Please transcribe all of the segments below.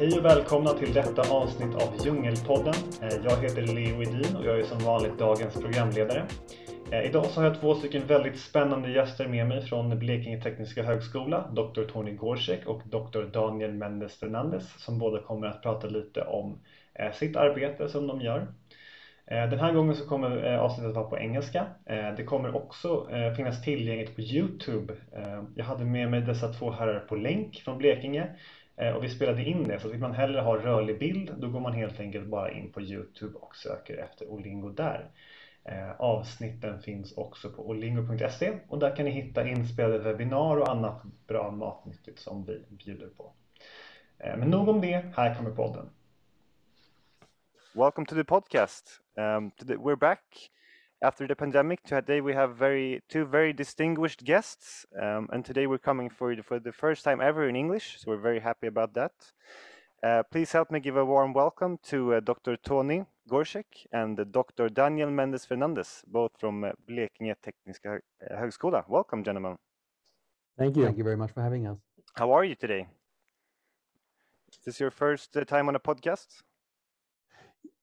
Hej och välkomna till detta avsnitt av Djungelpodden. Eh, jag heter Leo Edin och jag är som vanligt dagens programledare. Eh, idag så har jag två stycken väldigt spännande gäster med mig från Blekinge Tekniska Högskola, Dr. Tony Gorsek och Dr. Daniel Mendes Fernandes som båda kommer att prata lite om eh, sitt arbete som de gör. Den här gången så kommer avsnittet vara på engelska. Det kommer också finnas tillgängligt på Youtube. Jag hade med mig dessa två herrar på länk från Blekinge Eh, och vi spelade in det, så vill man hellre ha rörlig bild då går man helt enkelt bara in på Youtube och söker efter Olingo där. Eh, avsnitten finns också på olingo.se och där kan ni hitta inspelade webbinar och annat bra matnyttigt som vi bjuder på. Eh, men nog om det, här kommer podden. Welcome to the podcast. Um, to the, we're back after the pandemic. Today we have very two very distinguished guests, um, and today we're coming for for the first time ever in English. So we're very happy about that. Uh, please help me give a warm welcome to uh, Dr. Tony Gorschek and uh, Dr. Daniel Mendez Fernandez, both from uh, Blekinge Tekniska uh, Högskola. Welcome, gentlemen. Thank you. Thank you very much for having us. How are you today? Is this your first uh, time on a podcast?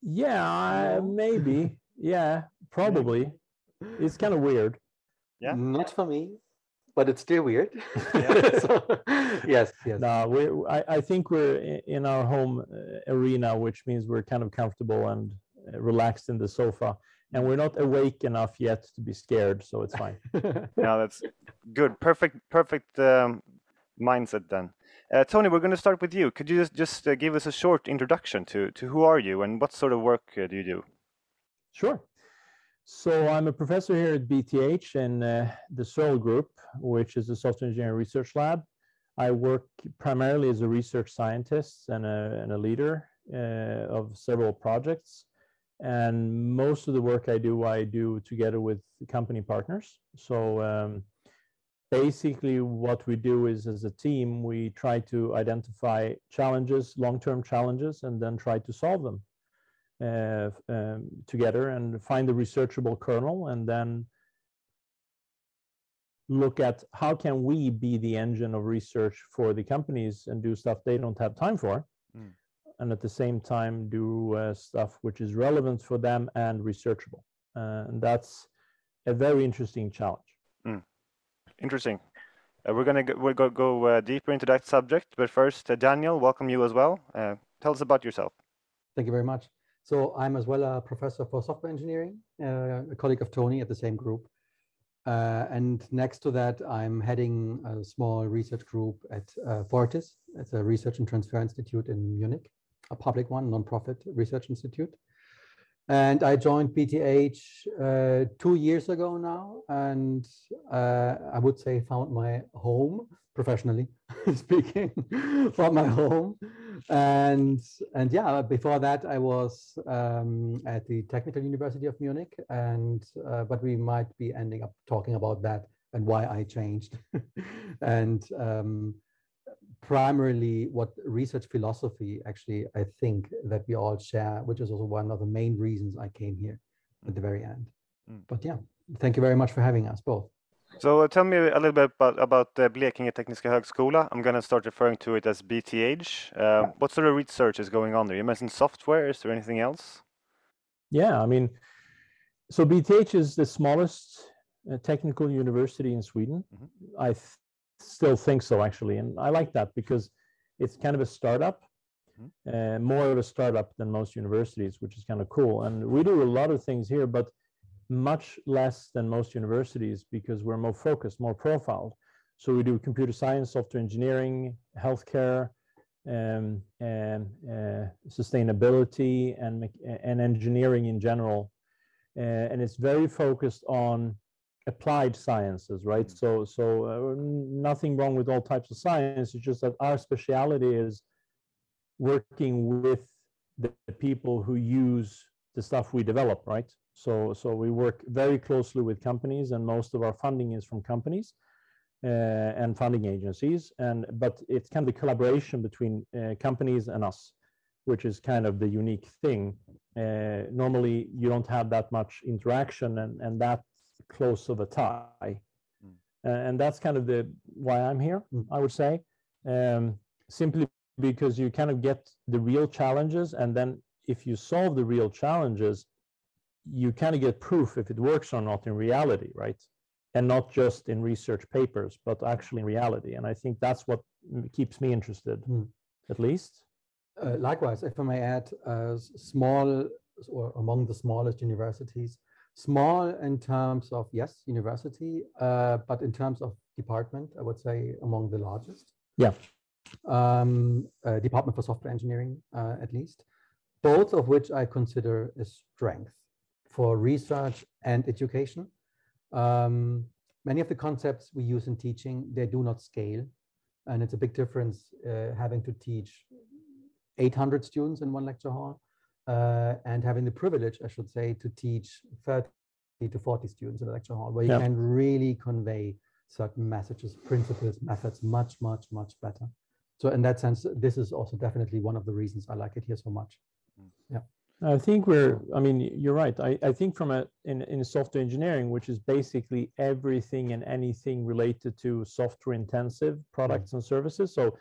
Yeah, maybe. Yeah, probably. It's kind of weird. Yeah. Not for me, but it's still weird. Yeah. so, yes, yes. No, we I, I think we're in our home uh, arena, which means we're kind of comfortable and uh, relaxed in the sofa. And we're not awake enough yet to be scared, so it's fine. yeah, that's good. Perfect, perfect um, mindset then. Uh, Tony, we're going to start with you. Could you just, just uh, give us a short introduction to, to who are you and what sort of work uh, do you do? Sure. So I'm a professor here at BTH in uh, the SERL Group, which is a software engineering research lab. I work primarily as a research scientist and a, and a leader uh, of several projects. And most of the work I do, I do together with company partners. So um, basically what we do is as a team, we try to identify challenges, long-term challenges, and then try to solve them uh, um, together and find the researchable kernel and then look at how can we be the engine of research for the companies and do stuff they don't have time for. Mm. and at the same time do uh, stuff which is relevant for them and researchable. Uh, and that's a very interesting challenge. Mm. interesting. Uh, we're going to we'll go, go uh, deeper into that subject but first uh, daniel welcome you as well. Tell us about yourself. Thank you very much so I'm as well a professor for software engineering, uh, a colleague of Tony at the same group. Uh, and next to that, I'm heading a small research group at uh, fortiss. It's a research and transfer institute in Munich, a public one, nonprofit research institute. And I joined BTH uh, two years ago now, and uh, I would say found my home professionally speaking, found my home and and yeah before that i was um, at the technical university of munich and uh, but we might be ending up talking about that and why i changed. And um, primarily what research philosophy actually i think that we all share which is also one of the main reasons i came here at the very end. Mm. but yeah thank you very much for having us both so uh, tell me a little bit about, about uh, Blekinge Tekniska Högskola. I'm going to start referring to it as BTH. Uh. What sort of research is going on there? You mentioned software. Is there anything else? Yeah, I mean, so BTH is the smallest uh, technical university in Sweden. Mm -hmm. I th still think so, actually. And I like that because it's kind of a startup, mm -hmm. more of a startup than most universities, which is kind of cool. And we do a lot of things here, but much less than most universities because we're more focused, more profiled. So we do computer science, software engineering, healthcare, um, and uh, sustainability and, and engineering in general. Uh, and it's very focused on applied sciences, right? Mm. So, so uh, nothing wrong with all types of science. It's just that our speciality is working with the people who use the stuff we develop, right? So, so we work very closely with companies, and most of our funding is from companies uh, and funding agencies. And but it's kind of the collaboration between uh, companies and us, which is kind of the unique thing. Uh, normally, you don't have that much interaction and and that close of a tie, mm. and that's kind of the why I'm here. Mm. I would say, um, simply because you kind of get the real challenges and then if you solve the real challenges you kind of get proof if it works or not in reality right and not just in research papers but actually in reality and i think that's what keeps me interested Hmm. at least Uh, likewise, if I may add, uh, small or among the smallest universities, small in terms of yes, university, uh, but in terms of department, I would say among the largest. Yeah. Um, uh, department for software engineering, uh, at least, both of which I consider a strength for research and education. Um, many of the concepts we use in teaching, they do not scale. And it's a big difference uh, having to teach 800 students in one lecture hall uh, and having the privilege, I should say, to teach 30 to 40 students in a lecture hall where you Yeah. can really convey certain messages, principles, methods much, much, much better. So in that sense, this is also definitely one of the reasons I like it here so much. I think we're, I mean, you're right. I, I think from a, in, in software engineering, which is basically everything and anything related to software intensive products and services. So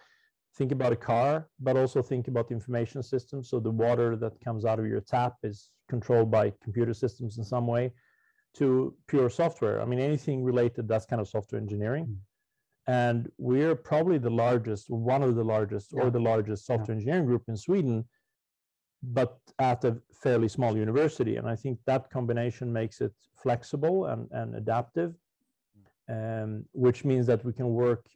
think about a car, but also think about the information systems. So the water that comes out of your tap is controlled by computer systems in some way to pure software. I mean, anything related, that's kind of software engineering. Mm. And we're probably the largest, one of the largest, Yeah. or the largest software engineering group in Sweden but at a fairly small university. And I think that combination makes it flexible and, and adaptive, um, which means that we can work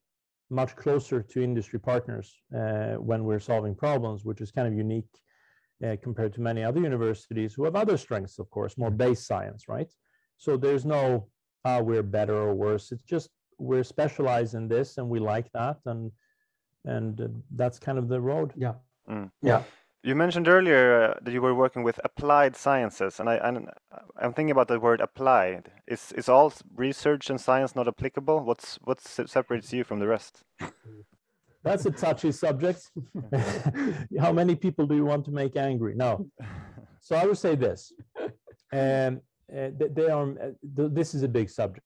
much closer to industry partners uh, when we're solving problems, which is kind of unique uh, compared to many other universities who have other strengths, of course, more base science, right? So there's no, uh, we're better or worse. It's just we're specialized in this and we like that. And, and uh, that's kind of the road. Yeah. Mm. Yeah. You mentioned earlier uh, that you were working with applied sciences, and I and I'm thinking about the word applied. Is is all research and science not applicable? What's what separates you from the rest? That's a touchy subject. How many people do you want to make angry? No. So I would say this. Um, uh, they are, uh, th- this is a big subject,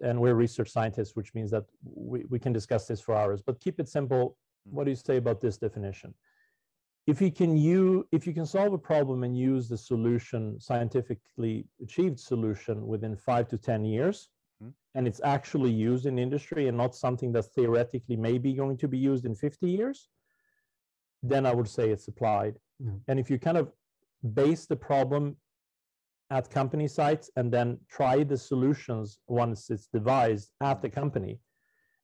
and we're research scientists, which means that we, we can discuss this for hours. But keep it simple. What do you say about this definition? If you can you if you can solve a problem and use the solution, scientifically achieved solution within five to ten years, Mm. and it's actually used in industry and not something that's theoretically maybe going to be used in 50 years, then I would say it's applied. Yeah. And if you kind of base the problem at company sites and then try the solutions once it's devised at the company,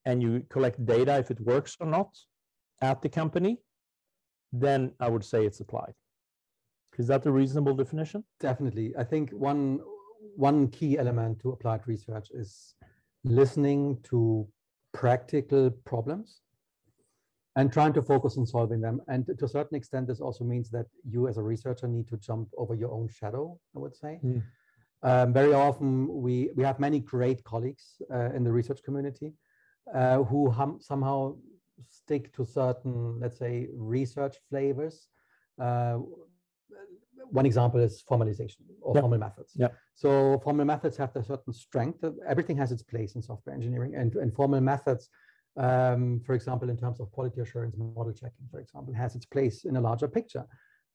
and you collect data if it works or not at the company, then I would say it's applied. Is that a reasonable definition? Definitely. I think one one key element to applied research is listening to practical problems and trying to focus on solving them. And to a certain extent, this also means that you as a researcher need to jump over your own shadow, I would say. Mm. Um, very often we, we have many great colleagues uh, in the research community uh, who hum, somehow stick to certain, let's say, research flavors. Uh, one example is formalization or formal methods. Yeah. So formal methods have a certain strength. Everything has its place in software engineering, and, and formal methods, um, for example, in terms of quality assurance, model checking, for example, has its place in a larger picture.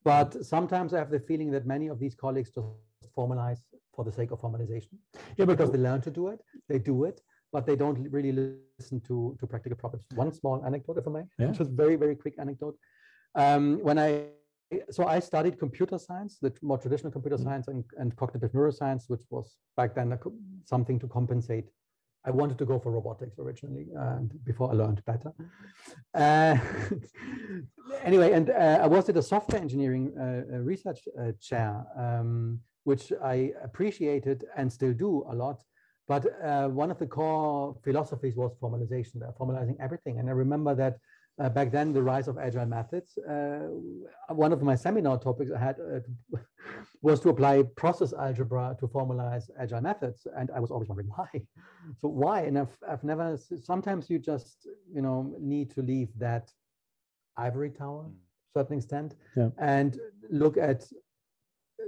But sometimes I have the feeling that many of these colleagues just formalize for the sake of formalization. Yeah, because they learn to do it, they do it, but they don't really listen to to practical problems. One small anecdote, if I may, Yeah. just very very quick anecdote. Um, when I so I studied computer science, the more traditional computer Mhm. science and, and cognitive neuroscience, which was back then something to compensate. I wanted to go for robotics originally, and before I learned better. Uh, anyway, and uh, I was at a software engineering uh, uh, research uh, chair, um, which I appreciated and still do a lot. But uh, one of the core philosophies was formalization, formalizing everything. And I remember that uh, back then, the rise of agile methods. Uh, one of my seminar topics I had uh, was to apply process algebra to formalize agile methods, and I was always wondering why. So why? And I've I've never. Sometimes you just you know need to leave that ivory tower, Mm. certain extent, Yeah. and look at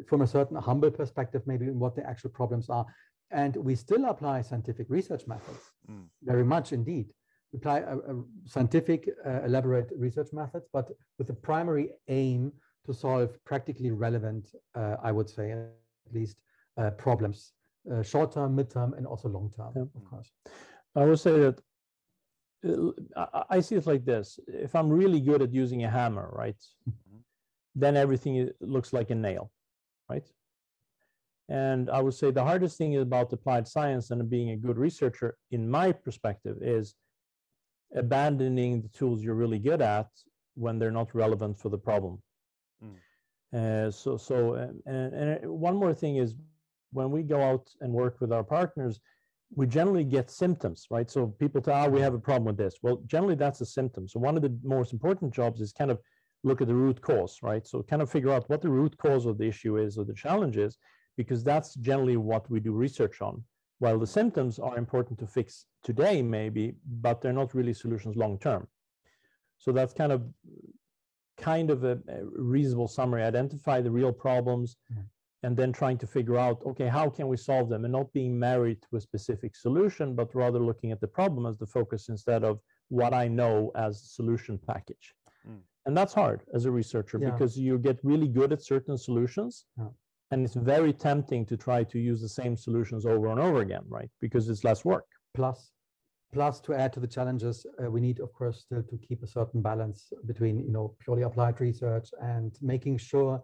from a certain humble perspective, maybe what the actual problems are. And we still apply scientific research methods Mm. very much indeed. apply a, a scientific, uh, elaborate research methods, but with the primary aim to solve practically relevant, uh, I would say at least, uh, problems, uh, short term, mid term, and also long term, Yeah. of course. I would say that uh, I- I see it like this. If I'm really good at using a hammer, right, Mhm. then everything looks like a nail, right? And I would say the hardest thing about applied science and being a good researcher, in my perspective, is abandoning the tools you're really good at when they're not relevant for the problem. Mm. Uh, so, so, and, and one more thing is when we go out and work with our partners, we generally get symptoms, right? So people tell, oh, we have a problem with this. Well, generally that's a symptom. So one of the most important jobs is kind of look at the root cause, right? So kind of figure out what the root cause of the issue is or the challenge is, because that's generally what we do research on. While the symptoms are important to fix today, maybe, but they're not really solutions long term. So that's kind of kind of a, a reasonable summary. Identify the real problems, Yeah. and then trying to figure out, okay, how can we solve them, and not being married to a specific solution, but rather looking at the problem as the focus instead of what I know as solution package. Mm. And that's hard as a researcher Yeah. because you get really good at certain solutions. Yeah. And it's very tempting to try to use the same solutions over and over again, right? Because it's less work. plus plus to add to the challenges uh, we need of course still to keep a certain balance between you know purely applied research and making sure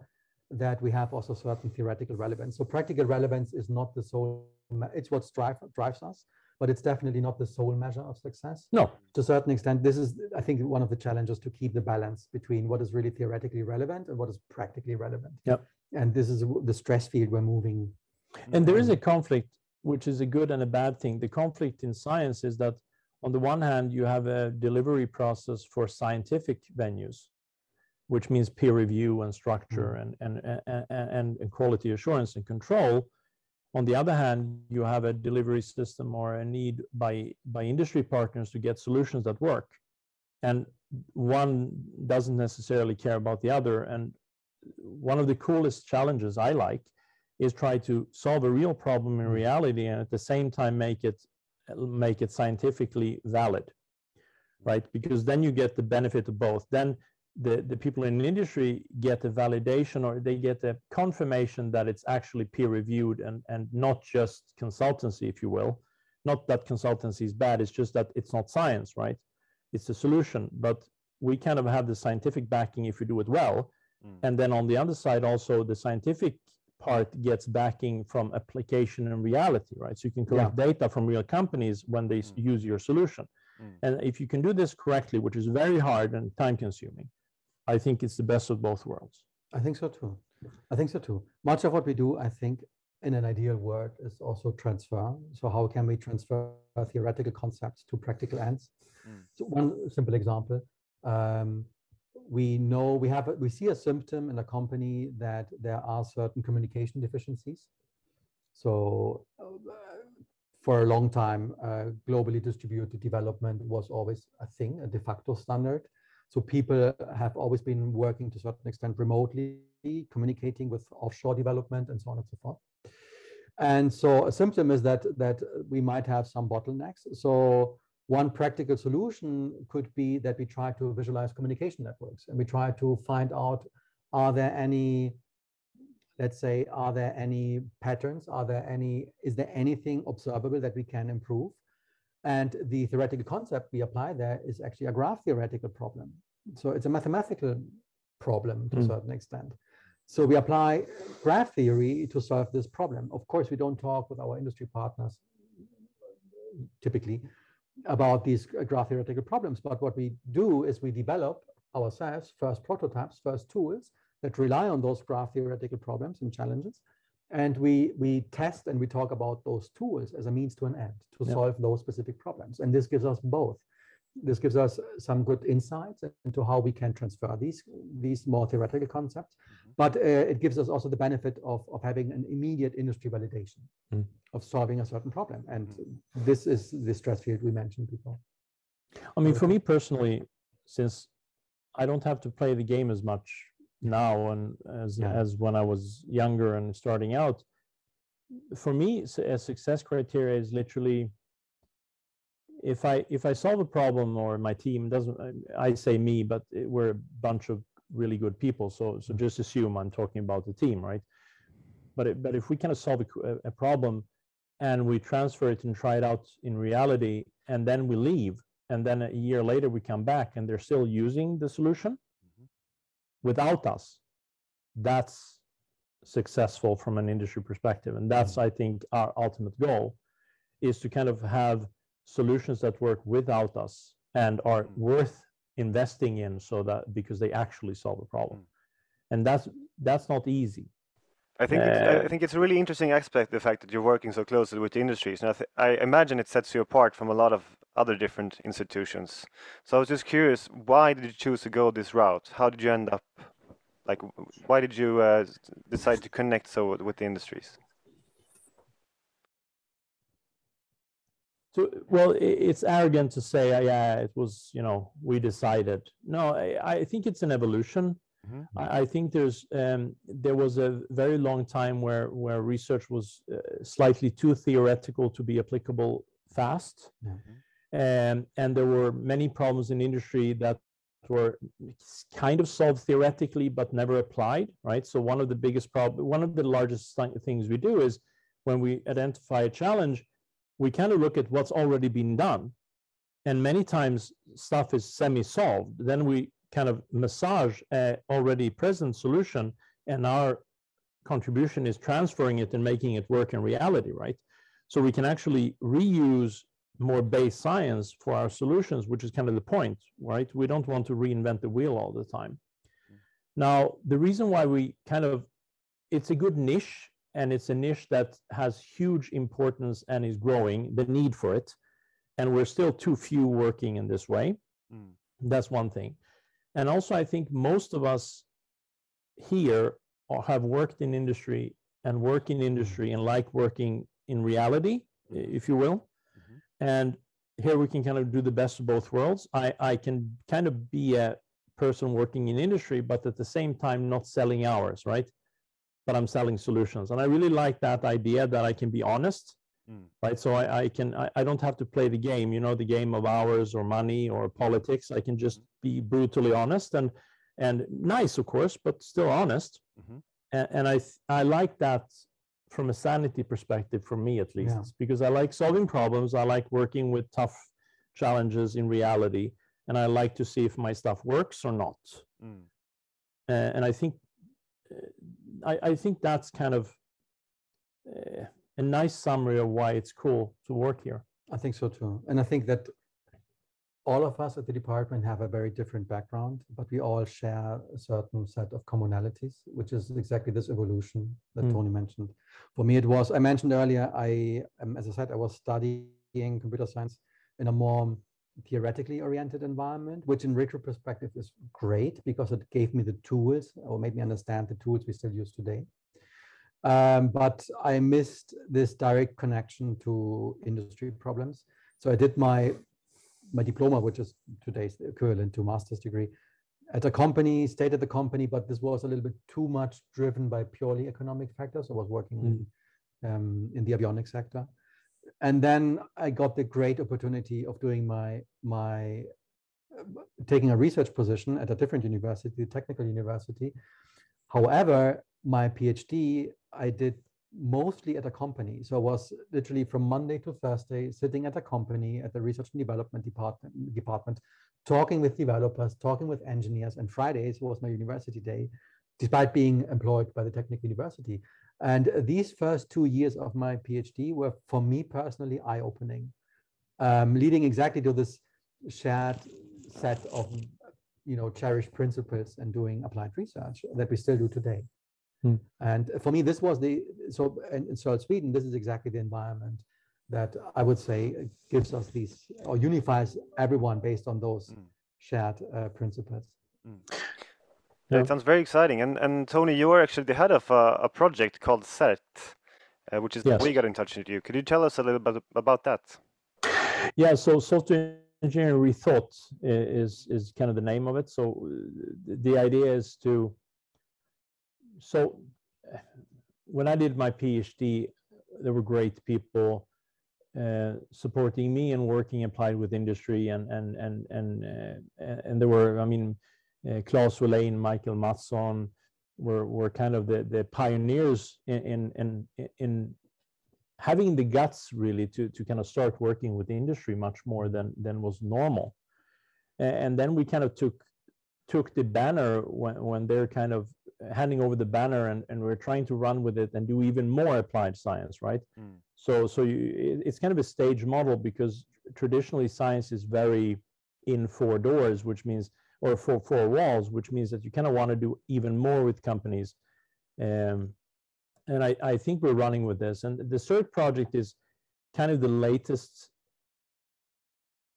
that we have also certain theoretical relevance so practical relevance is not the sole it's what drive, drives us but it's definitely not the sole measure of success No, to a certain extent this is i think one of the challenges to keep the balance between what is really theoretically relevant and what is practically relevant Yep. and this is the stress field we're moving And there is a conflict, which is a good and a bad thing. The conflict in science is that, on the one hand, you have a delivery process for scientific venues, which means peer review and structure mm. and, and, and, and, and quality assurance and control. On the other hand, you have a delivery system or a need by, by industry partners to get solutions that work. And one doesn't necessarily care about the other. And one of the coolest challenges I like is try to solve a real problem in reality and at the same time make it make it scientifically valid right because then you get the benefit of both then the, the people in the industry get a validation or they get a confirmation that it's actually peer reviewed and, and not just consultancy if you will not that consultancy is bad it's just that it's not science right it's a solution but we kind of have the scientific backing if we do it well Mm. and then on the other side also the scientific part gets backing from application and reality right so you can collect data from real companies when they Mm. use your solution Mm. and if you can do this correctly which is very hard and time consuming i think it's the best of both worlds I think so too. I think so too. Much of what we do, I think, in an ideal world, is also transfer. So how can we transfer theoretical concepts to practical ends? Mm. So one simple example: um, we know we have a, we see a symptom in a company that there are certain communication deficiencies. So uh, for a long time, uh, globally distributed development was always a thing, a de facto standard. So people have always been working to a certain extent remotely, communicating with offshore development and so on and so forth. And so a symptom is that that we might have some bottlenecks. So one practical solution could be that we try to visualize communication networks and we try to find out are there any let's say are there any patterns are there any is there anything observable that we can improve and the theoretical concept we apply there is actually a graph theoretical problem. So it's a mathematical problem to a Mm. certain extent. So we apply graph theory to solve this problem. Of course, we don't talk with our industry partners typically about these graph theoretical problems, but what we do is we develop ourselves first prototypes, first tools that rely on those graph theoretical problems and challenges and we we test and we talk about those tools as a means to an end to Yeah. solve those specific problems. And this gives us both. This gives us some good insights into how we can transfer these these more theoretical concepts. Mhm. but uh, it gives us also the benefit of, of having an immediate industry validation Mm. of solving a certain problem. And this is the stress field we mentioned before. I mean for me personally since i don't have to play the game as much now and as Yeah. as when i was younger and starting out for me a success criteria is literally if I if I solve a problem or my team doesn't, I say me, but we're a bunch of really good people. So so just assume I'm talking about the team, right? But it, but if we kind of solve a, a problem and we transfer it and try it out in reality, and then we leave, and then a year later we come back and they're still using the solution mm-hmm. Without us, that's successful from an industry perspective. And that's, mm-hmm. I think, our ultimate goal is to kind of have solutions that work without us and are mm. worth investing in so that because they actually solve a problem. Mm. And that's that's not easy. I think uh, it's, I think it's a really interesting aspect the fact that you're working so closely with the industries, and I, I, imagine it sets you apart from a lot of other different institutions. So I was just curious, why did you choose to go this route? How did you end up? Like, why did you uh, decide to connect so with the industries? So, well, it's arrogant to say, uh, yeah, it was, you know, we decided. No, I, I think it's an evolution. Mm-hmm. I, I, think there's um, there was a very long time where where research was uh, slightly too theoretical to be applicable fast, mm-hmm. And and there were many problems in industry that were kind of solved theoretically but never applied. Right. So one of the biggest problem, one of the largest th- things we do is when we identify a challenge we kind of look at what's already been done. And many times stuff is semi-solved. Then we kind of massage a already present solution and our contribution is transferring it and making it work in reality, right? So we can actually reuse more base science for our solutions, which is kind of the point, right? We don't want to reinvent the wheel all the time. Mm-hmm. Now, the reason why we kind of, it's a good niche and it's a niche that has huge importance and is growing, the need for it. And we're still too few working in this way. Mm. That's one thing. And also, I think most of us here have worked in industry and work in mm. industry and like working in reality, mm. if you will. And here we can kind of do the best of both worlds. I, I can kind of be a person working in industry, but at the same time, not selling hours, right? but I'm selling solutions. And I really like that idea that I can be honest, mm. right? So I, I can, I, I, don't have to play the game, you know, the game of hours or money or politics. I can just be brutally honest and, and nice, of course, but still honest. Mm-hmm. And, and, I, I like that from a sanity perspective, for me at least, yeah. because I like solving problems. I like working with tough challenges in reality. And I like to see if my stuff works or not. Mm. Uh, and I think uh, I, I think that's kind of uh, a nice summary of why it's cool to work here. I think so too. And I think that all of us at the department have a very different background, but we all share a certain set of commonalities, which is exactly this evolution that mm. Tony mentioned. For me, it was, I mentioned earlier, I, um, as I said, I was studying computer science in a more theoretically oriented environment, which in retro perspective is great because it gave me the tools or made me understand the tools we still use today. Um, but I missed this direct connection to industry problems. So I did my my diploma, which is today's equivalent to master's degree, at a company, stayed at the company, but this was a little bit too much driven by purely economic factors. I was working mm. in, um, in the avionics sector and then I got the great opportunity of doing my my uh, taking a research position at a different university, technical university. However, my PhD I did mostly at a company. So I was literally from Monday to Thursday sitting at a company at the research and development department, department talking with developers, talking with engineers, and Fridays was my university day, despite being employed by the technical university. And these first two years of my PhD were, for me personally, eye opening, um, leading exactly to this shared set of you know cherished principles and doing applied research that we still do today. Hmm. And for me, this was the so in, in SERL Sweden, this is exactly the environment that I would say gives us these or unifies everyone based on those mm. shared uh, principles. Mm. Yeah. It sounds very exciting. And and Tony, you are actually the head of a, a project called SERT, uh, which is yes. we got in touch with you. Could you tell us a little bit about that? Yeah, so software engineering rethought is is kind of the name of it. So uh, the idea is to so when I did my PhD, there were great people uh, supporting me and working applied with industry and and and and uh, and there were I mean uh, Claes Wohlin, Michael Mattsson were were kind of the the pioneers in in in, in having the guts really to to kind of start working with the industry much more than than was normal. And then we kind of took took the banner when when they're kind of handing over the banner and, and we're trying to run with it and do even more applied science right? Mm. so so you, it's kind of a stage model because traditionally science is very in four doors which means or four four walls which means that you kind of want to do even more with companies. Um, and I, I think we're running with this. And the SERT project is kind of the latest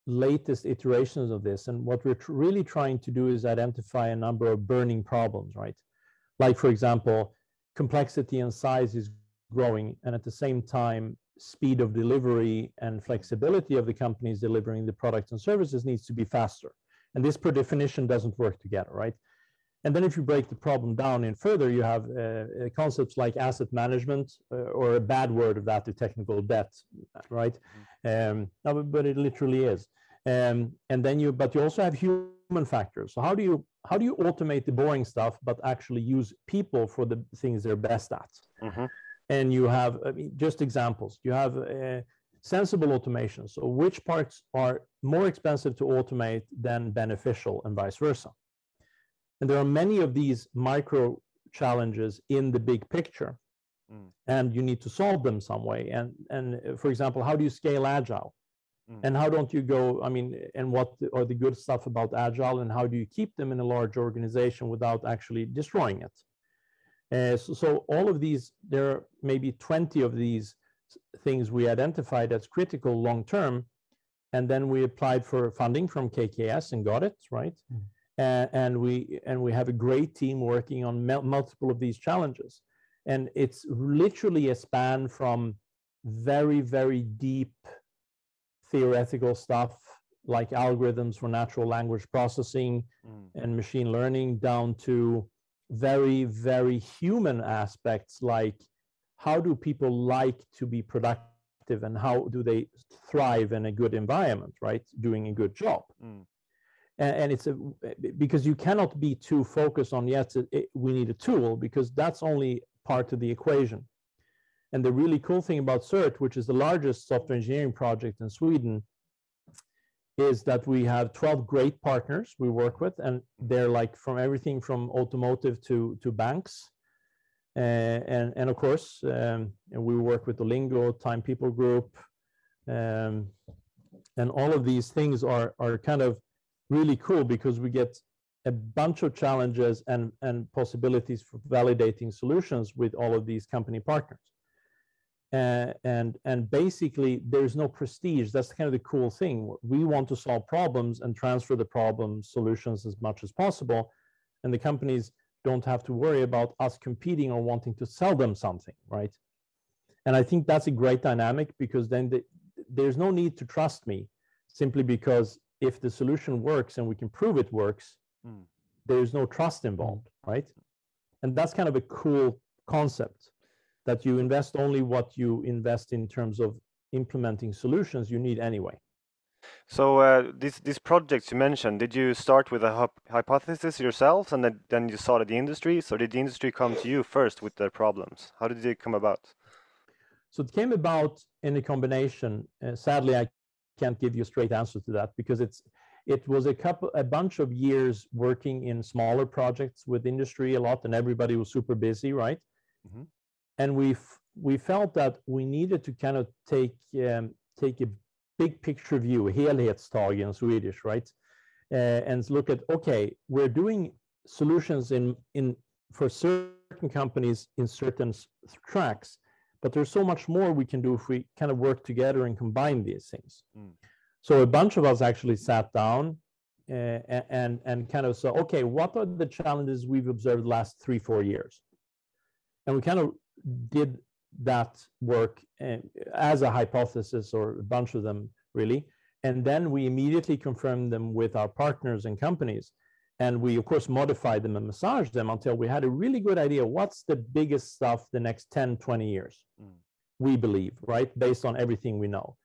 latest iterations of this and what we're tr really trying to do is identify a number of burning problems right like for example, complexity and size is growing, and at the same time, speed of delivery and flexibility of the companies delivering the products and services needs to be faster. And this per definition doesn't work together, right? And then if you break the problem down in further, you have uh, uh concepts like asset management, uh, or a bad word of that, the technical debt, right? Mm-hmm. Um, but it literally is. Um, and then you, but you also have human factors. So how do you how do you automate the boring stuff, but actually use people for the things they're best at? Mm-hmm. And you have I mean, just examples. You have uh, sensible automation. So which parts are more expensive to automate than beneficial, and vice versa. And there are many of these micro challenges in the big picture. Mm. And you need to solve them some way. And, and uh, for example, how do you scale agile? Mm. And how don't you go, I mean, and what are the good stuff about Agile and how do you keep them in a large organization without actually destroying it? Uh, so, so, all of these, there are maybe 20 of these things we identified as critical long term. And then we applied for funding from KKS and got it, right? Mm. Uh, and we and we have a great team working on multiple of these challenges. And it's literally a span from very, very deep theoretical stuff like algorithms for natural language processing mm. and machine learning down to very, very human aspects like how do people like to be productive and how do they thrive in a good environment, right? Doing a good job. Mm. And, and, it's a, because you cannot be too focused on, yes, it, it, we need a tool because that's only part of the equation. And the really cool thing about SERT, which is the largest software engineering project in Sweden, is that we have 12 great partners we work with, and they're like from everything from automotive to, to banks. Uh, and, and of course, um, and we work with Olingo, Time People Group, um, and all of these things are, are kind of really cool because we get a bunch of challenges and, and possibilities for validating solutions with all of these company partners. Uh, and and basically there's no prestige. That's kind of the cool thing. We want to solve problems and transfer the problem solutions as much as possible and the companies don't have to worry about us competing or wanting to sell them something right? And i think that's a great dynamic because then the, there's no need to trust me simply because if the solution works and we can prove it works mm. there's no trust involved right? And that's kind of a cool concept that you invest only what you invest in terms of implementing solutions you need anyway. So uh, these these projects you mentioned, did you start with a hypothesis yourselves and then, then you saw the industry? So did the industry come to you first with their problems? How did it come about? So it came about in a combination. Uh, sadly, I can't give you a straight answer to that because it's it was a couple a bunch of years working in smaller projects with industry a lot and everybody was super busy right mm -hmm and we we felt that we needed to kind of take um, take a big picture view, helhetstag in Swedish, right? Uh, and look at okay, we're doing solutions in in for certain companies in certain tracks, but there's so much more we can do if we kind of work together and combine these things. Mm. So a bunch of us actually sat down uh, and and kind of said, okay, what are the challenges we've observed the last three four years? And we kind of did that work eh, as a hypothesis or a bunch of them really. And then we immediately confirmed them with our partners and companies. And we of course modified them and massaged them until we had a really good idea what's the biggest stuff the next 10 20 years mm. we believe right? Based on everything we know.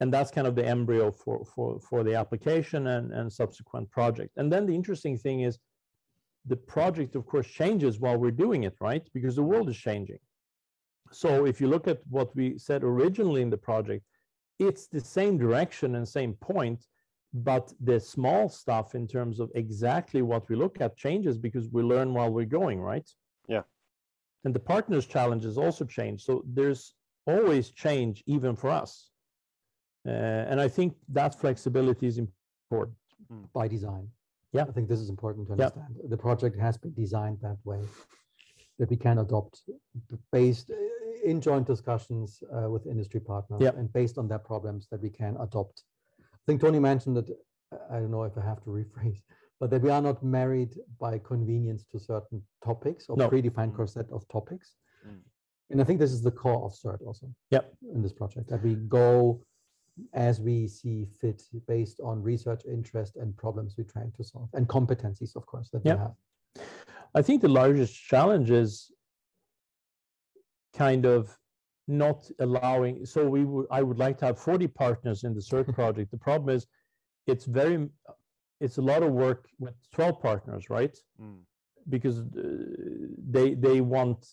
And that's kind of the embryo for for for the application and and subsequent project. And then the interesting thing is the project of course changes while we're doing it right? Because the world is changing. So if you look at what we said originally in the project it's the same direction and same point but the small stuff in terms of exactly what we look at changes because we learn while we're going right? Yeah. and the partners challenges also change. So there's always change even for us. Uh, and i think that flexibility is important by design. Yeah. I think this is important to Yeah. understand. The project has been designed that way that we can adopt based uh, in joint discussions uh, with industry partners Yeah. and based on their problems that we can adopt. I think Tony mentioned that, uh, I don't know if I have to rephrase, but that we are not married by convenience to certain topics or No. predefined Mm. core set of topics. Mm. And I think this is the core of SERT also. Yep. In this project, that we go as we see fit based on research interest and problems we're trying to solve and competencies, of course, that Yep. we have. I think the largest challenge is kind of not allowing. So we would, I would like to have 40 partners in the SERT project. The problem is, it's very, it's a lot of work with 12 partners, right? Mm. Because uh, they they want.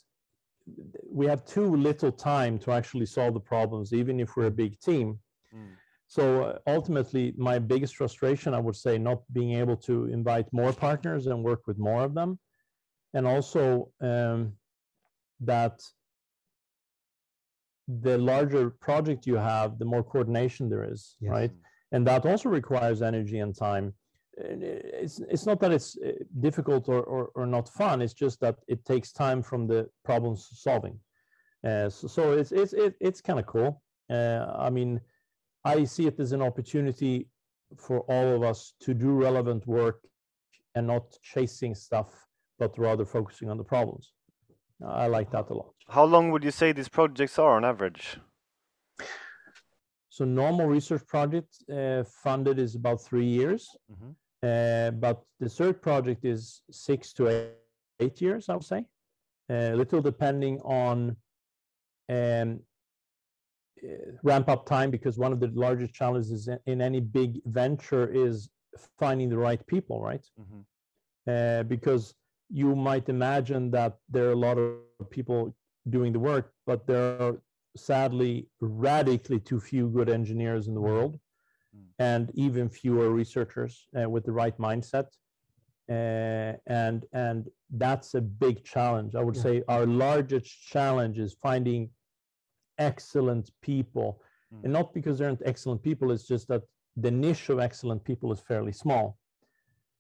We have too little time to actually solve the problems, even if we're a big team. Mm. So uh, ultimately, my biggest frustration, I would say, not being able to invite more partners and work with more of them, and also um, that the larger project you have, the more coordination there is, Yes. right? And that also requires energy and time. It's it's not that it's uh, difficult or, or or not fun. It's just that it takes time from the problem solving. Uh, so, so it's it's it, it's kind of cool. Uh, I mean, I see it as an opportunity for all of us to do relevant work and not chasing stuff, but rather focusing on the problems. I like that a lot. How long would you say these projects are on average? So normal research project uh, funded is about three years, Mhm. uh, but the SERT project is six to eight, eight years, I would say. A little depending on um, uh, ramp up time, because one of the largest challenges in, in any big venture is finding the right people, right? Mhm. uh, because you might imagine that there are a lot of people doing the work, but there are sadly radically too few good engineers in the world, Mm. and even fewer researchers uh, with the right mindset. Uh, and and that's a big challenge. I would Yeah. say our largest challenge is finding excellent people, Mm. and not because there aren't excellent people. It's just that the niche of excellent people is fairly small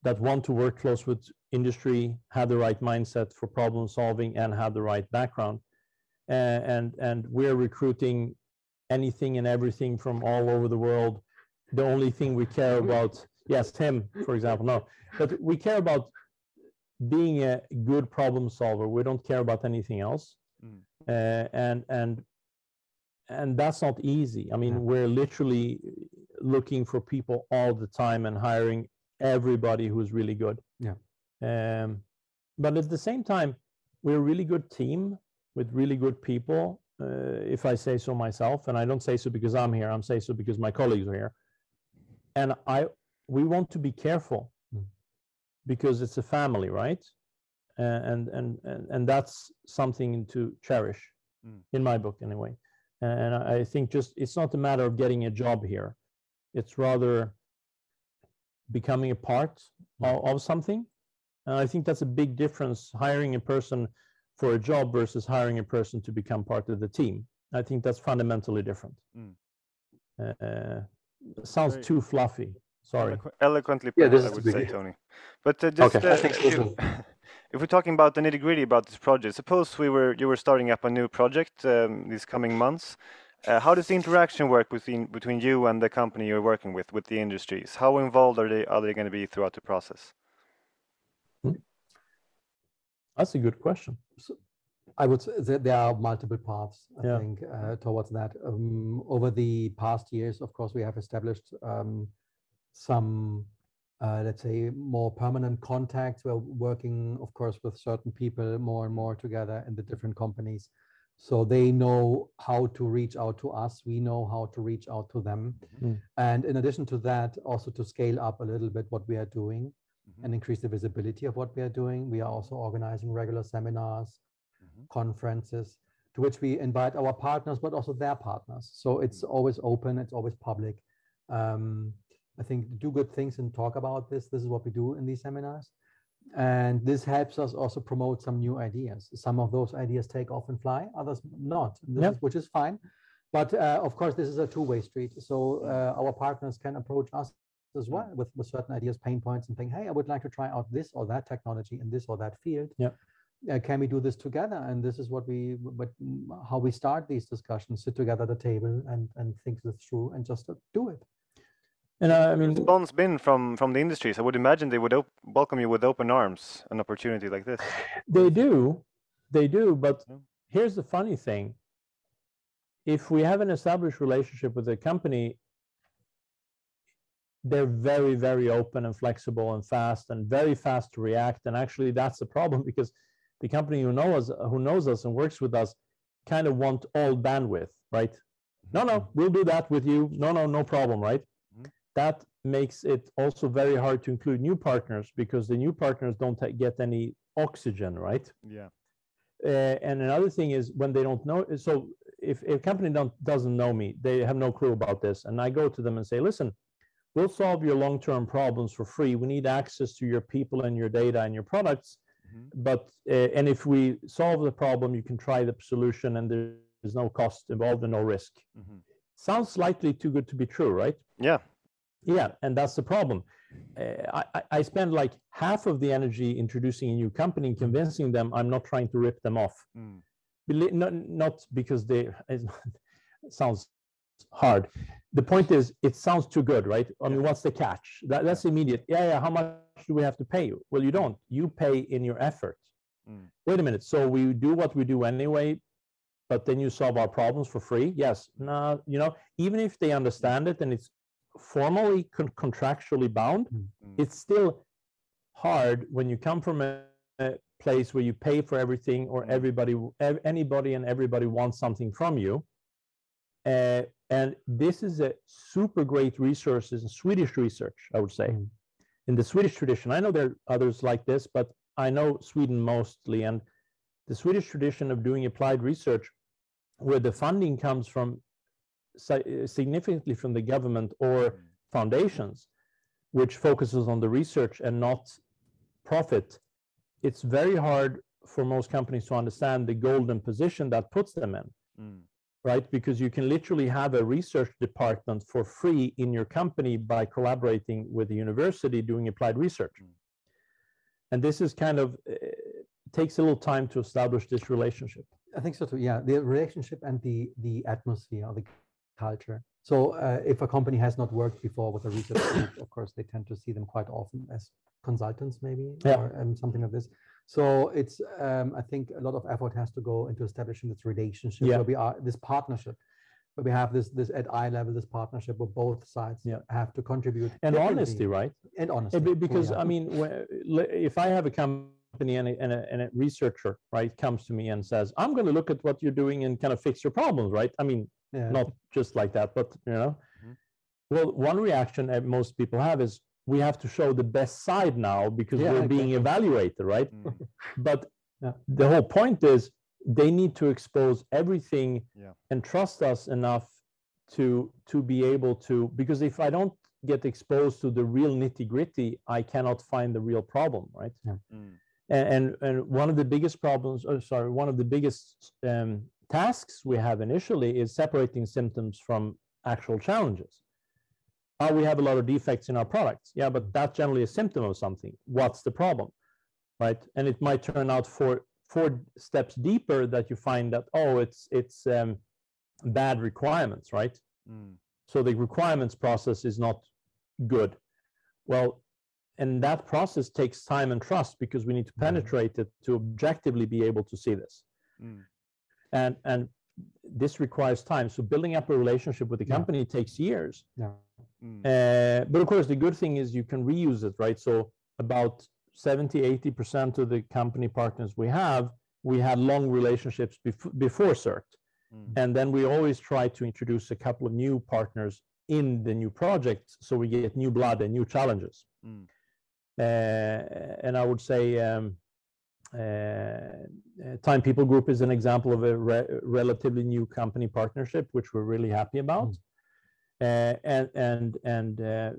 that want to work close with industry, have the right mindset for problem solving, and have the right background. Uh, and and we're recruiting anything and everything from all over the world. The only thing we care about, yes, Tim, for example, no, but we care about being a good problem solver. We don't care about anything else. Mm. Uh, and and and that's not easy. I mean, Yeah. we're literally looking for people all the time and hiring everybody who's really good. Yeah. Um, but at the same time, we're a really good team with really good people. Uh, if I say so myself, and I don't say so because I'm here, I'm say so because my colleagues are here. And I, we want to be careful Mm. because it's a family, right? And and and and that's something to cherish, Mm. in my book anyway. And I I think just it's not a matter of getting a job here; it's rather becoming a part of, of something. And I think that's a big difference hiring a person for a job versus hiring a person to become part of the team. I think that's fundamentally different. Mm. Uh, sounds Very- too fluffy. Sorry. Eloqu- eloquently Yeah, put, this I is would say, big- Tony. But uh, just Okay. uh, I think if, so you- too. if we're talking about the nitty gritty about this project, suppose we were you were starting up a new project um, these coming months. Uh, how does the interaction work between between you and the company you're working with, with the industries? How involved are they are they going to be throughout the process? That's a good question. I would say that there are multiple paths, I Yeah. think, uh, towards that. Um, over the past years, of course, we have established um, some, uh, let's say, more permanent contacts. We're working, of course, with certain people more and more together in the different companies. So they know how to reach out to us. We know how to reach out to them. Mm. And in addition to that, also to scale up a little bit what we are doing Mhm. and increase the visibility of what we are doing. We are also organizing regular seminars, Mhm. conferences to which we invite our partners, but also their partners. So it's always open, it's always public. Um, I think do good things and talk about this. This is what we do in these seminars. And this helps us also promote some new ideas. Some of those ideas take off and fly, others not, this Yep. is, which is fine. But uh, of course, this is a two-way street. So uh, our partners can approach us as well with, with certain ideas, pain points, and think, hey, I would like to try out this or that technology in this or that field. Yep. Uh, can we do this together? And this is what we, but how we start these discussions: sit together at the table and and think this through and just do it. And uh, I mean, response been from from the industries? I would imagine they would welcome you with open arms an opportunity like this. they do, they do. But Yeah. here's the funny thing: if we have an established relationship with a company, they're very, very open and flexible and fast and very fast to react. And actually, that's the problem because the company who know us, who knows us and works with us, kind of want all bandwidth, right? No, no, we'll do that with you. No, no, no problem, right? That makes it also very hard to include new partners because the new partners don't get any oxygen, right? Yeah. Uh, and another thing is when they don't know. So if, if a company don't, doesn't know me, they have no clue about this, and I go to them and say, "Listen, we'll solve your long-term problems for free. We need access to your people and your data and your products, Mhm. but uh, and if we solve the problem, you can try the solution, and there's no cost involved and no risk." Mhm. Sounds slightly too good to be true, right? Yeah. Yeah, and that's the problem. Uh, I, I- I spend like half of the energy introducing a new company and convincing them I'm not trying to rip them off. Mm. Not, not because they, it sounds hard. The point is, it sounds too good, right? I mean, what's the catch? That, that's immediate. Yeah, yeah, how much do we have to pay you? Well, you don't. You pay in your effort. Mm. Wait a minute. So we do what we do anyway, but then you solve our problems for free? Yes. No, you know, even if they understand it and it's formally con- contractually bound, Mm. Mm. it's still hard when you come from a, a place where you pay for everything or Mm. everybody ev- anybody and everybody wants something from you uh, and this is a super great resource in swedish research i would say Mm. in the swedish tradition i know there are others like this but i know sweden mostly and the swedish tradition of doing applied research where the funding comes from si- significantly from the government or Mm. foundations, which focuses on the research and not profit, it's very hard for most companies to understand the golden position that puts them in, Mm. right? Because you can literally have a research department for free in your company by collaborating with the university doing applied research. Mm. And this is kind of uh, takes a little time to establish this relationship. I think so too. Yeah, the relationship and the the atmosphere, or the culture. So uh, if a company has not worked before with a research group, of course they tend to see them quite often as consultants, maybe, Yeah. or um, something like this. So it's um, I think a lot of effort has to go into establishing this relationship Yeah. where we are this partnership. Where we have this this at eye level, this partnership where both sides Yeah. have to contribute And honesty, right? and honesty. Because yeah. I mean, if I have a company and a, and, a, and a researcher, right, comes to me and says, "I'm going to look at what you're doing and kind of fix your problems," right? I mean, yeah. not just like that, but you know. Mhm. Well, one reaction that most people have is, "We have to show the best side now because Yeah, we're being evaluated, right?" Mm. But Yeah. the whole point is they need to expose everything and trust us enough to to be able to because if I don't get exposed to the real nitty gritty, I cannot find the real problem, right? Mm. And and, and one of the biggest problems, oh, sorry, one of the biggest um, tasks we have initially is separating symptoms from actual challenges. Uh, we have a lot of defects in our products. Yeah, but that's generally a symptom of something. What's the problem? Right. And it might turn out four four steps deeper that you find that, oh, it's it's um, bad requirements, right? Mm. So the requirements process is not good. Well, and that process takes time and trust because we need to Mhm. penetrate it to objectively be able to see this. Mm. And and this requires time. So building up a relationship with the Yeah. company takes years. yeah. Mm. Uh, but of course, the good thing is you can reuse it, right? So about 70, 80% of the company partners we have we had long relationships bef- before SERT. Mm. And then we always try to introduce a couple of new partners in the new project so we get new blood and new challenges. Mm. Uh, and I would say um, Time People Group is an example of a re- relatively new company partnership, which we're really happy about. Uh, and and and uh,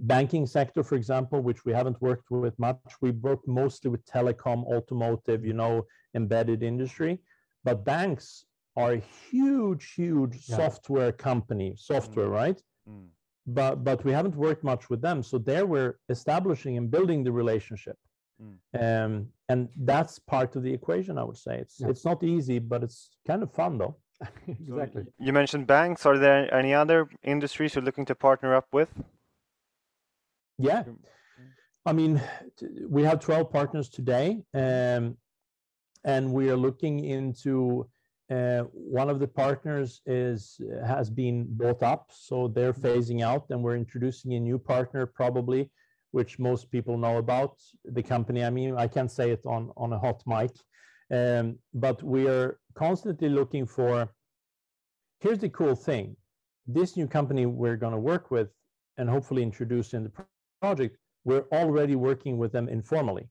banking sector, for example, which we haven't worked with much. We work mostly with telecom, automotive, you know, embedded industry. But banks are a huge, huge Yeah. software company, software, Mm. right? Mm. But but we haven't worked much with them. So there we're establishing and building the relationship. Mm. Um, and that's part of the equation, I would say. It's Yeah. it's not easy, but it's kind of fun though. Exactly. y- You mentioned banks. Are there any other industries you're looking to partner up with? Yeah. Mm. I mean, t- we have 12 partners today, um, and we are looking into uh, one of the partners is has been bought up, so they're phasing out, and we're introducing a new partner probably, which most people know about the company. I mean, I can't say it on on a hot mic, um, but we are constantly looking for. Here's the cool thing: this new company we're going to work with and hopefully introduce in the project, we're already working with them informally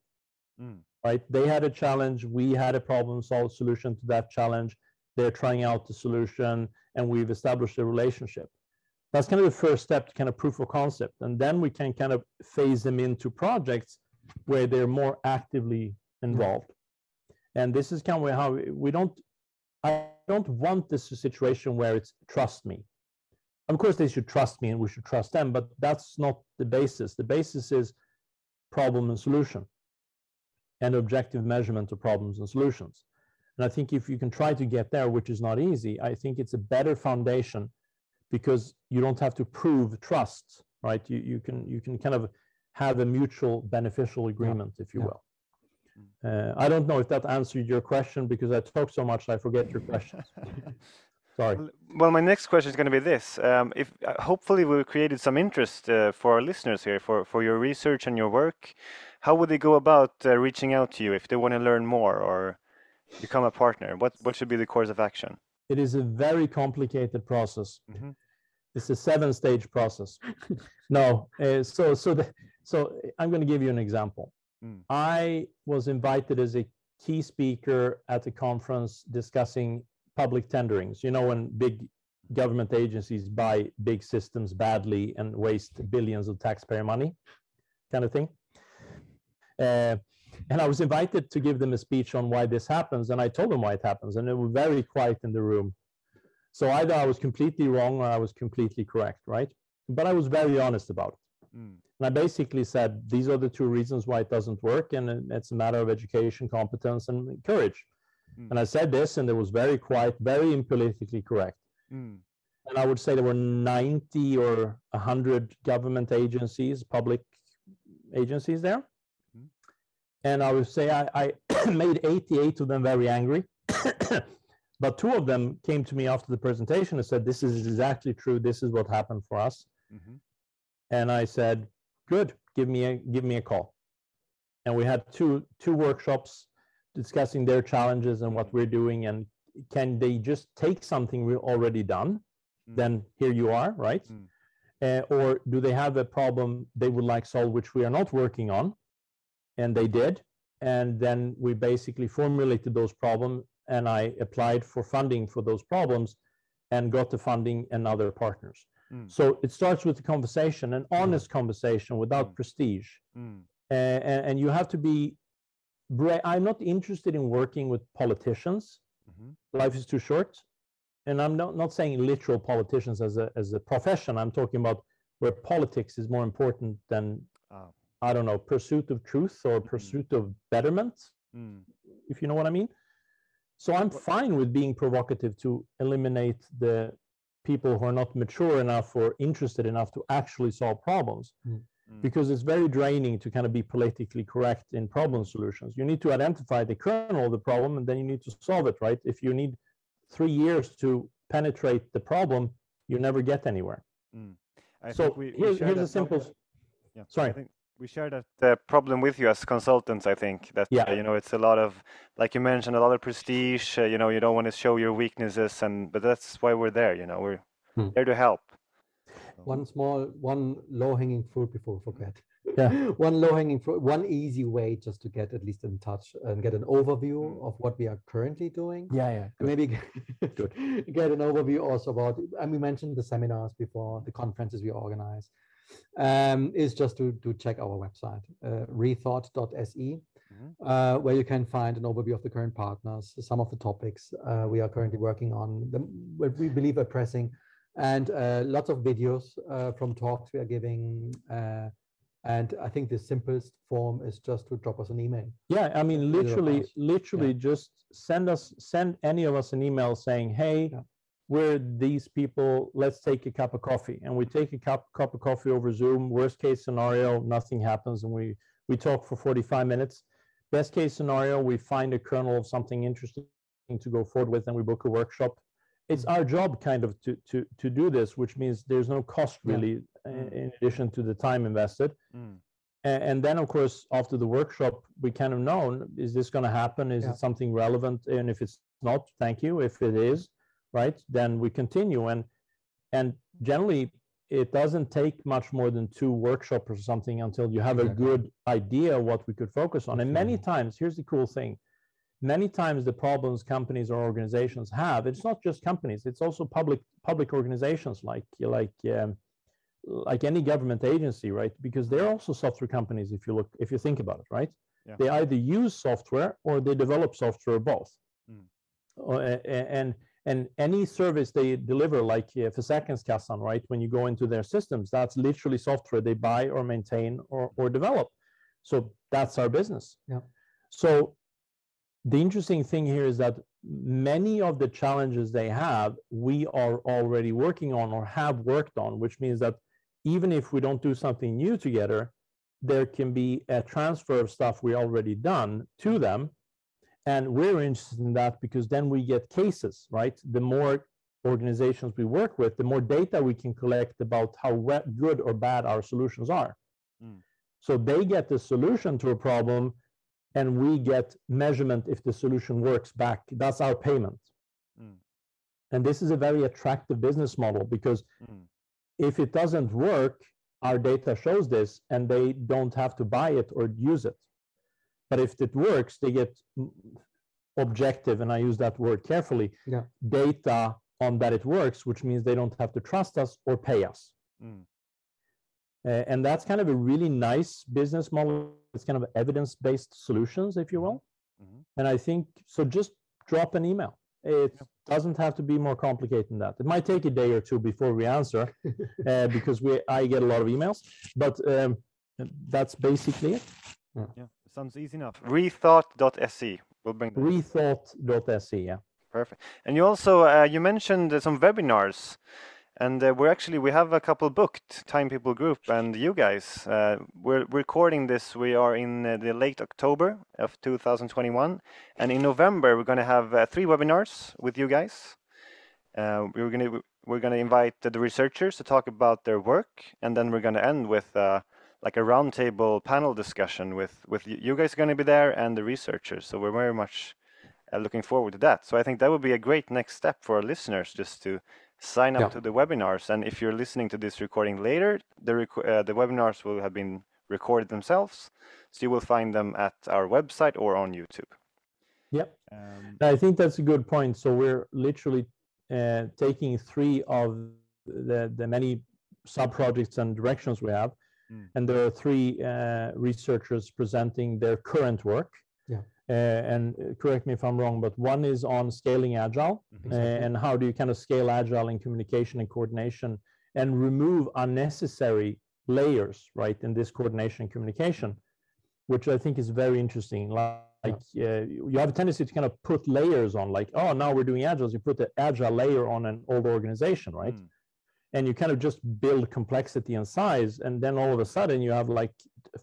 Mm. right? They had a challenge, we had a problem solved solution to that challenge. They're trying out the solution, and we've established a relationship. That's kind of the first step to kind of proof of concept, and then we can kind of phase them into projects where they're more actively involved. And this is kind of how we- don't. I don't want this situation where it's trust me. Of course, they should trust me, and we should trust them, but that's not the basis. The basis is problem and solution and objective measurement of problems and solutions. And I think if you can try to get there, which is not easy, I think it's a better foundation because you don't have to prove trust, right? You, you can you can kind of have a mutual beneficial agreement, if you yeah. will. Uh, I don't know if that answered your question because I talk so much I forget your question. Sorry. Well- Well, my next question is going to be this: um, If uh, hopefully we've created some interest uh, for our listeners here for for your research and your work, how would they go about uh, reaching out to you if they want to learn more or become a partner? What what should be the course of action? It is a very complicated process. Mhm. It's a seven-stage process. no, uh, so so the, so I'm going to give you an example. Mm. I was invited as a key speaker at a conference discussing public tenderings. You know, when big government agencies buy big systems badly and waste billions of taxpayer money, kind of thing. Uh, and I was invited to give them a speech on why this happens, and I told them why it happens, and they were very quiet in the room. So either I was completely wrong or I was completely correct, right? But I was very honest about it. Mm. And I basically said, these are the two reasons why it doesn't work, and it's a matter of education, competence, and courage. Mm. And I said this, and it was very quiet, very impolitically correct. Mm. And I would say there were 90 or 100 government agencies, public agencies there. And I would say I, I made 88 of them very angry. but two of them came to me after the presentation and said, This is exactly true. This is what happened for us. Mhm. And I said, Good, give me a give me a call. And we had two two workshops discussing their challenges and what we're doing and can they just take something we've already done Mm. then here you are right Mm. uh, or do they have a problem they would like solved which we are not working on and they did and then we basically formulated those problems and i applied for funding for those problems and got the funding and other partners Mm. so it starts with the conversation an honest conversation without Mm. prestige Mm. uh, and, and you have to be bra- i'm not interested in working with politicians Mhm. life is too short and i'm not, not saying literal politicians as a as a profession i'm talking about where politics is more important than Ah. I don't know pursuit of truth or pursuit of betterment Mm. if you know what i mean so i'm fine with being provocative to eliminate the people who are not mature enough or interested enough to actually solve problems Mm. because it's very draining to kind of be politically correct in problem solutions you need to identify the kernel of the problem and then you need to solve it right if you need three years to penetrate the problem you never get anywhere Mm. I so think we, we here's, here's a simple. Yeah, sorry. I think we share that the problem with you as consultants. I think that Yeah. uh, you know it's a lot of like you mentioned a lot of prestige. Uh, you know you don't want to show your weaknesses, and but that's why we're there. You know we're Hmm. there to help. One small, one low-hanging fruit before we forget. Yeah. one low-hanging fruit, one easy way just to get at least in touch and get an overview Mm. of what we are currently doing. Yeah, yeah. And maybe get, get an overview also about, and we mentioned the seminars before, the conferences we organize, um, is just to, to check our website, uh, rethought.se, Mhm. uh, where you can find an overview of the current partners, some of the topics uh, we are currently working on, the, what we believe are pressing, and uh, lots of videos uh, from talks we are giving. Uh, and I think the simplest form is just to drop us an email. Yeah, I mean, literally, literally, just send us, send any of us an email saying, "Hey, Yeah. We're these people. Let's take a cup of coffee." And we take a cup cup of coffee over Zoom. Worst case scenario, nothing happens, and we we talk for forty five minutes. Best case scenario, we find a kernel of something interesting to go forward with, and we book a workshop. It's Mm. our job, kind of, to to to do this, which means there's no cost really, uh, Mm. in addition to the time invested. Mm. And then, of course, after the workshop, we kind of know, is this going to happen? Is Yeah. it something relevant? And if it's not, thank you. If it is, right, then we continue. And and generally, it doesn't take much more than two workshops or something until you have a good idea what we could focus on. And many times, here's the cool thing. Many times the problems companies or organizations have, it's not just companies, it's also public public organizations like like um, like any government agency, right? Because they're also software companies if you look if you think about it, right? Yeah. They either use software or they develop software or both. Mm. A- and and any service they deliver, like uh, Försäkringskassan, right? When you go into their systems, that's literally software they buy or maintain or or develop. So that's our business. Yeah. So the interesting thing here is that many of the challenges they have, we are already working on or have worked on, which means that even if we don't do something new together, there can be a transfer of stuff we already done to them. And we're interested in that because then we get cases, right? The more organizations we work with, the more data we can collect about how good or bad our solutions are. Mm. So they get the solution to a problem and we get measurement if the solution works back. That's our payment. Mm. And this is a very attractive business model because Mm. if it doesn't work, our data shows this and they don't have to buy it or use it. But if it works, they get objective, and I use that word carefully, Yeah. data on that it works, which means they don't have to trust us or pay us. Mm. Uh, and that's kind of a really nice business model. It's kind of evidence-based solutions, if you will. Mhm. And I think so. Just drop an email. It Yeah. doesn't have to be more complicated than that. It might take a day or two before we answer, uh, because we I get a lot of emails. But um, that's basically it. Yeah, sounds easy enough. Rethought.se. We'll bring that. Rethought.se. Yeah. Perfect. And you also uh, you mentioned uh, some webinars, and uh, we're actually we have a couple booked. Time People Group and you guys. Uh, we're recording this. We are in uh, the late October of 2021, and in November we're going to have uh, three webinars with you guys. Uh, we're going to we're going to invite the researchers to talk about their work, and then we're going to end with. Like a roundtable panel discussion with with you you guys are going to be there and the researchers so we're very much uh, looking forward to that. So I think that would be a great next step for our listeners just to sign up Yeah. to the webinars. And if you're listening to this recording later, the rec- uh, the webinars will have been recorded themselves, so you will find them at our website or on YouTube. Yep. Um, I think that's a good point. So we're literally uh, taking three of the the many sub projects and directions we have, Mm. and there are three uh, researchers presenting their current work. Yeah. Uh, and uh, correct me if I'm wrong, but one is on scaling agile Mhm. uh, and how do you kind of scale agile in communication and coordination and remove unnecessary layers, right, in this coordination and communication, which I think is very interesting. Like uh, you have a tendency to kind of put layers on, like, oh, now we're doing agile. You put the agile layer on an old organization, right? mm, And you kind of just build complexity and size, and then all of a sudden you have like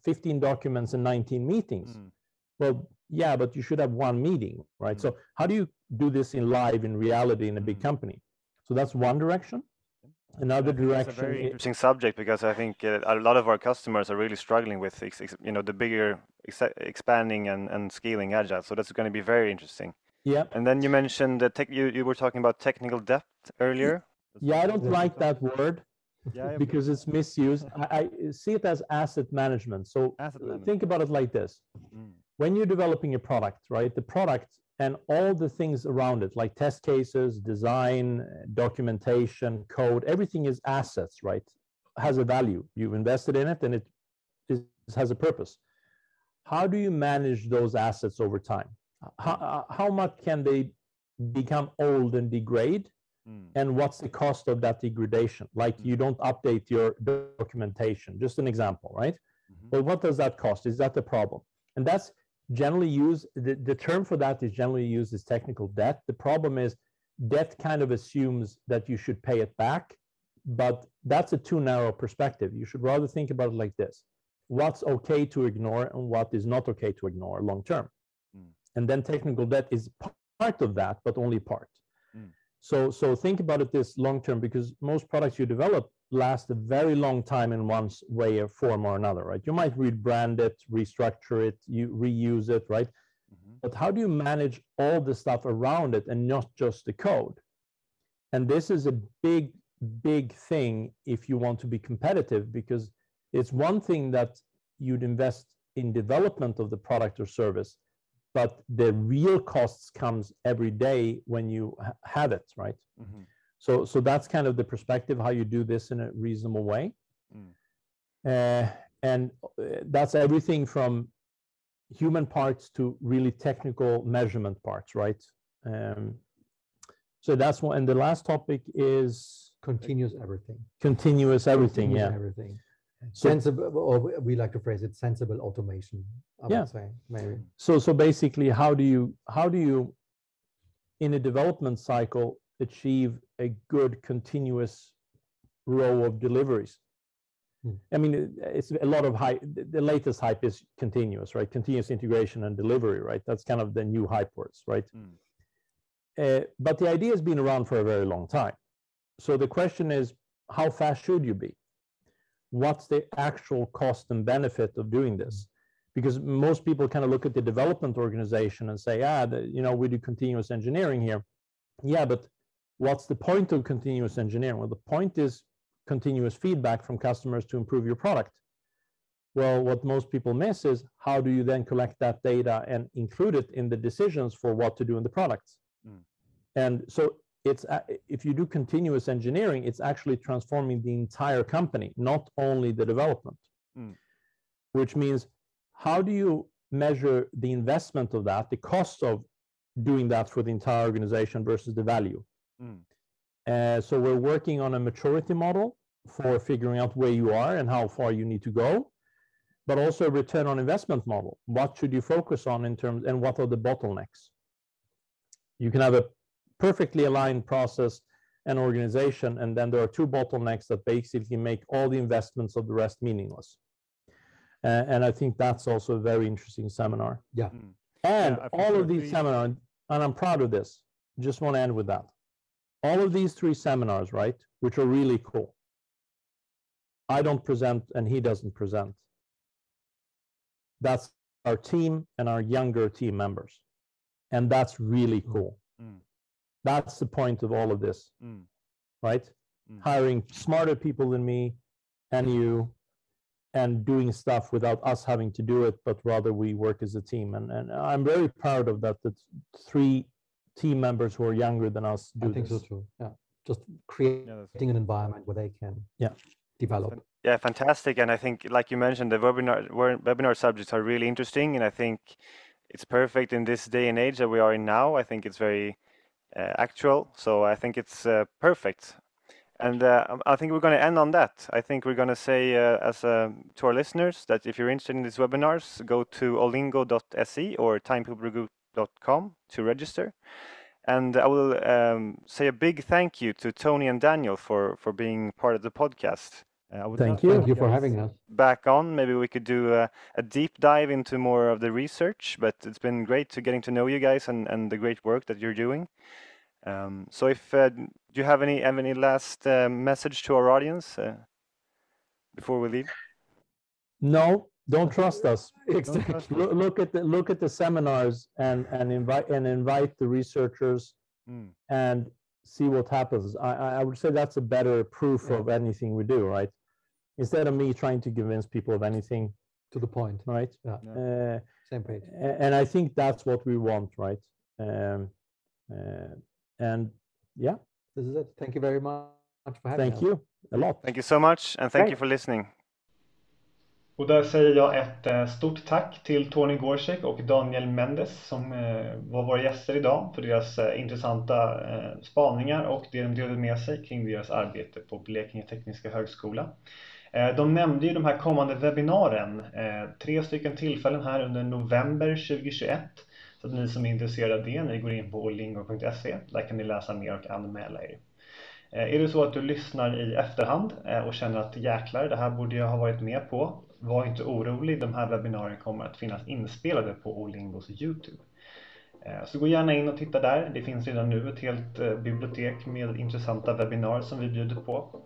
15 documents and 19 meetings. mm, Well, yeah, but you should have one meeting, right? So how do you do this in live in reality in a big Mm. company? So that's one direction. another I think That's a direction. very interesting subject because I think uh, a lot of our customers are really struggling with, you know, the bigger expanding and, and scaling agile. So that's going to be very interesting. yeah, And then you mentioned that tech, you, you were talking about technical depth earlier. Yeah, I don't like that word Yeah, because it's misused. I, I see it as asset management. So Asset uh, management. think about it like this: Mm, when you're developing a product, right? The product and all the things around it, like test cases, design, documentation, code, everything is assets, right? Has a value. You've invested in it, and it is, has a purpose. How do you manage those assets over time? How, how much can they become old and degrade? Mm, and what's the cost of that degradation? Like you don't update your documentation. Just an example right? Mhm, well what does that cost? Is that the problem? And that's generally used the, the term for that is generally used as technical debt. The problem is debt kind of assumes that you should pay it back but that's a too narrow perspective. You should rather think about it like this. What's okay to ignore and what is not okay to ignore long term? Mm. and then technical debt is part of that but only part. Mm. So so think about it this long term because most products you develop last a very long time in one way or form or another right? You might rebrand it restructure it you reuse it right? Mhm, but how do you manage all the stuff around it and not just the code? And this is a big big thing if you want to be competitive because it's one thing that you'd invest in development of the product or service but the real costs comes every day when you have it right mhm, so so that's kind of the perspective how you do this in a reasonable way Mm. uh, and uh, that's everything from human parts to really technical measurement parts right um, so that's one and the last topic is Continuous everything. continuous everything Continuous yeah Everything. So- sensible, or we- we like to phrase it, sensible automation. I Yeah. would say maybe. so so basically how do you how do you in a development cycle achieve a good continuous row of deliveries Hmm. i mean it's a lot of hype the the latest hype is continuous right continuous integration and delivery right that's kind of the new hype words right Mm. Uh, but the idea has been around for a very long time so the question is how fast should you be what's the actual cost and benefit of doing this? Because most people kind of look at the development organization and say ah the, you know we do continuous engineering here. Yeah but what's the point of continuous engineering? Well the point is continuous feedback from customers to improve your product. Well what most people miss is how do you then collect that data and include it in the decisions for what to do in the products? Mm. and so it's if you do continuous engineering it's actually transforming the entire company not only the development Mm. which means how do you measure the investment of that the cost of doing that for the entire organization versus the value Mm. uh, so we're working on a maturity model for figuring out where you are and how far you need to go but also a return on investment model what should you focus on in terms and what are the bottlenecks you can have a perfectly aligned process and organization and then there are two bottlenecks that basically make all the investments of the rest meaningless Uh, and i think that's also a very interesting seminar Yeah. Mm. and I think all of these three- seminars and i'm proud of this just want to end with that all of these three seminars right which are really cool i don't present and he doesn't present that's our team and our younger team members and that's really Mm. cool Mm. That's the point of all of this Mm. right Mm. hiring smarter people than me and you and doing stuff without us having to do it but rather we work as a team and, and i'm very proud of that that three team members who are younger than us do I think this so too. Yeah. Just creating Yeah, an environment where they can Yeah. develop. Yeah, fantastic. And I think, like you mentioned, the webinar webinar subjects are really interesting, and I think it's perfect in this day and age that we are in now. I think it's very uh, actual, so I think it's uh, perfect. And uh, um, I think we're going to end on that. I think we're going to say, uh, as uh, to our listeners, that if you're interested in these webinars, go to olingo.se or timepeoplegroup.com to register. And I will um, say a big thank you to Tony and Daniel for for being part of the podcast. Uh, Thank you. Thank you for having us. Back on, maybe we could do a, a deep dive into more of the research. But it's been great to getting to know you guys and and the great work that you're doing. Um, so if uh, do you have any have any last uh, message to our audience uh, before we leave? No, don't trust us. Exactly. Look, look at the look at the seminars and and invite and invite the researchers Mm. and see what happens. I I I would say that's a better proof Yeah. of anything we do, right? Instead of me trying to convince people of anything, To the point. right? Yeah. Uh, Same page. and I think that's what we want, right? Um, uh, and yeah, This is it. Thank you very much for having thank us. you a lot. Thank you so much, and thank Great. you for listening. Och där säger jag ett eh, stort tack till Tony Gorsek och Daniel Mendes som eh, var våra gäster idag för deras eh, intressanta spaningar och det de delade med sig kring deras arbete på Blekinge Tekniska Högskola. De nämnde ju de här kommande webbinaren, tre stycken tillfällen här under november 2021. Så att ni som är intresserade av det, ni går in på lingo.se. Där kan ni läsa mer och anmäla er. Är det så att du lyssnar i efterhand och känner att jäklar, det här borde jag ha varit med på. Var inte orolig, de här webbinarierna kommer att finnas inspelade på Olingos Youtube. Eh, så gå gärna in och titta där. Det finns redan nu ett helt eh, bibliotek med intressanta webbinarier som vi bjuder på.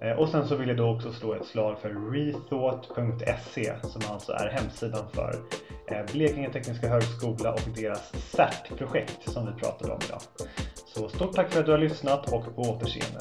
Eh, och sen så vill jag då också slå ett slag för rethought.se som alltså är hemsidan för Blekinge Tekniska Högskola och deras CERT-projekt som vi pratade om idag. Så stort tack för att du har lyssnat och på återseende.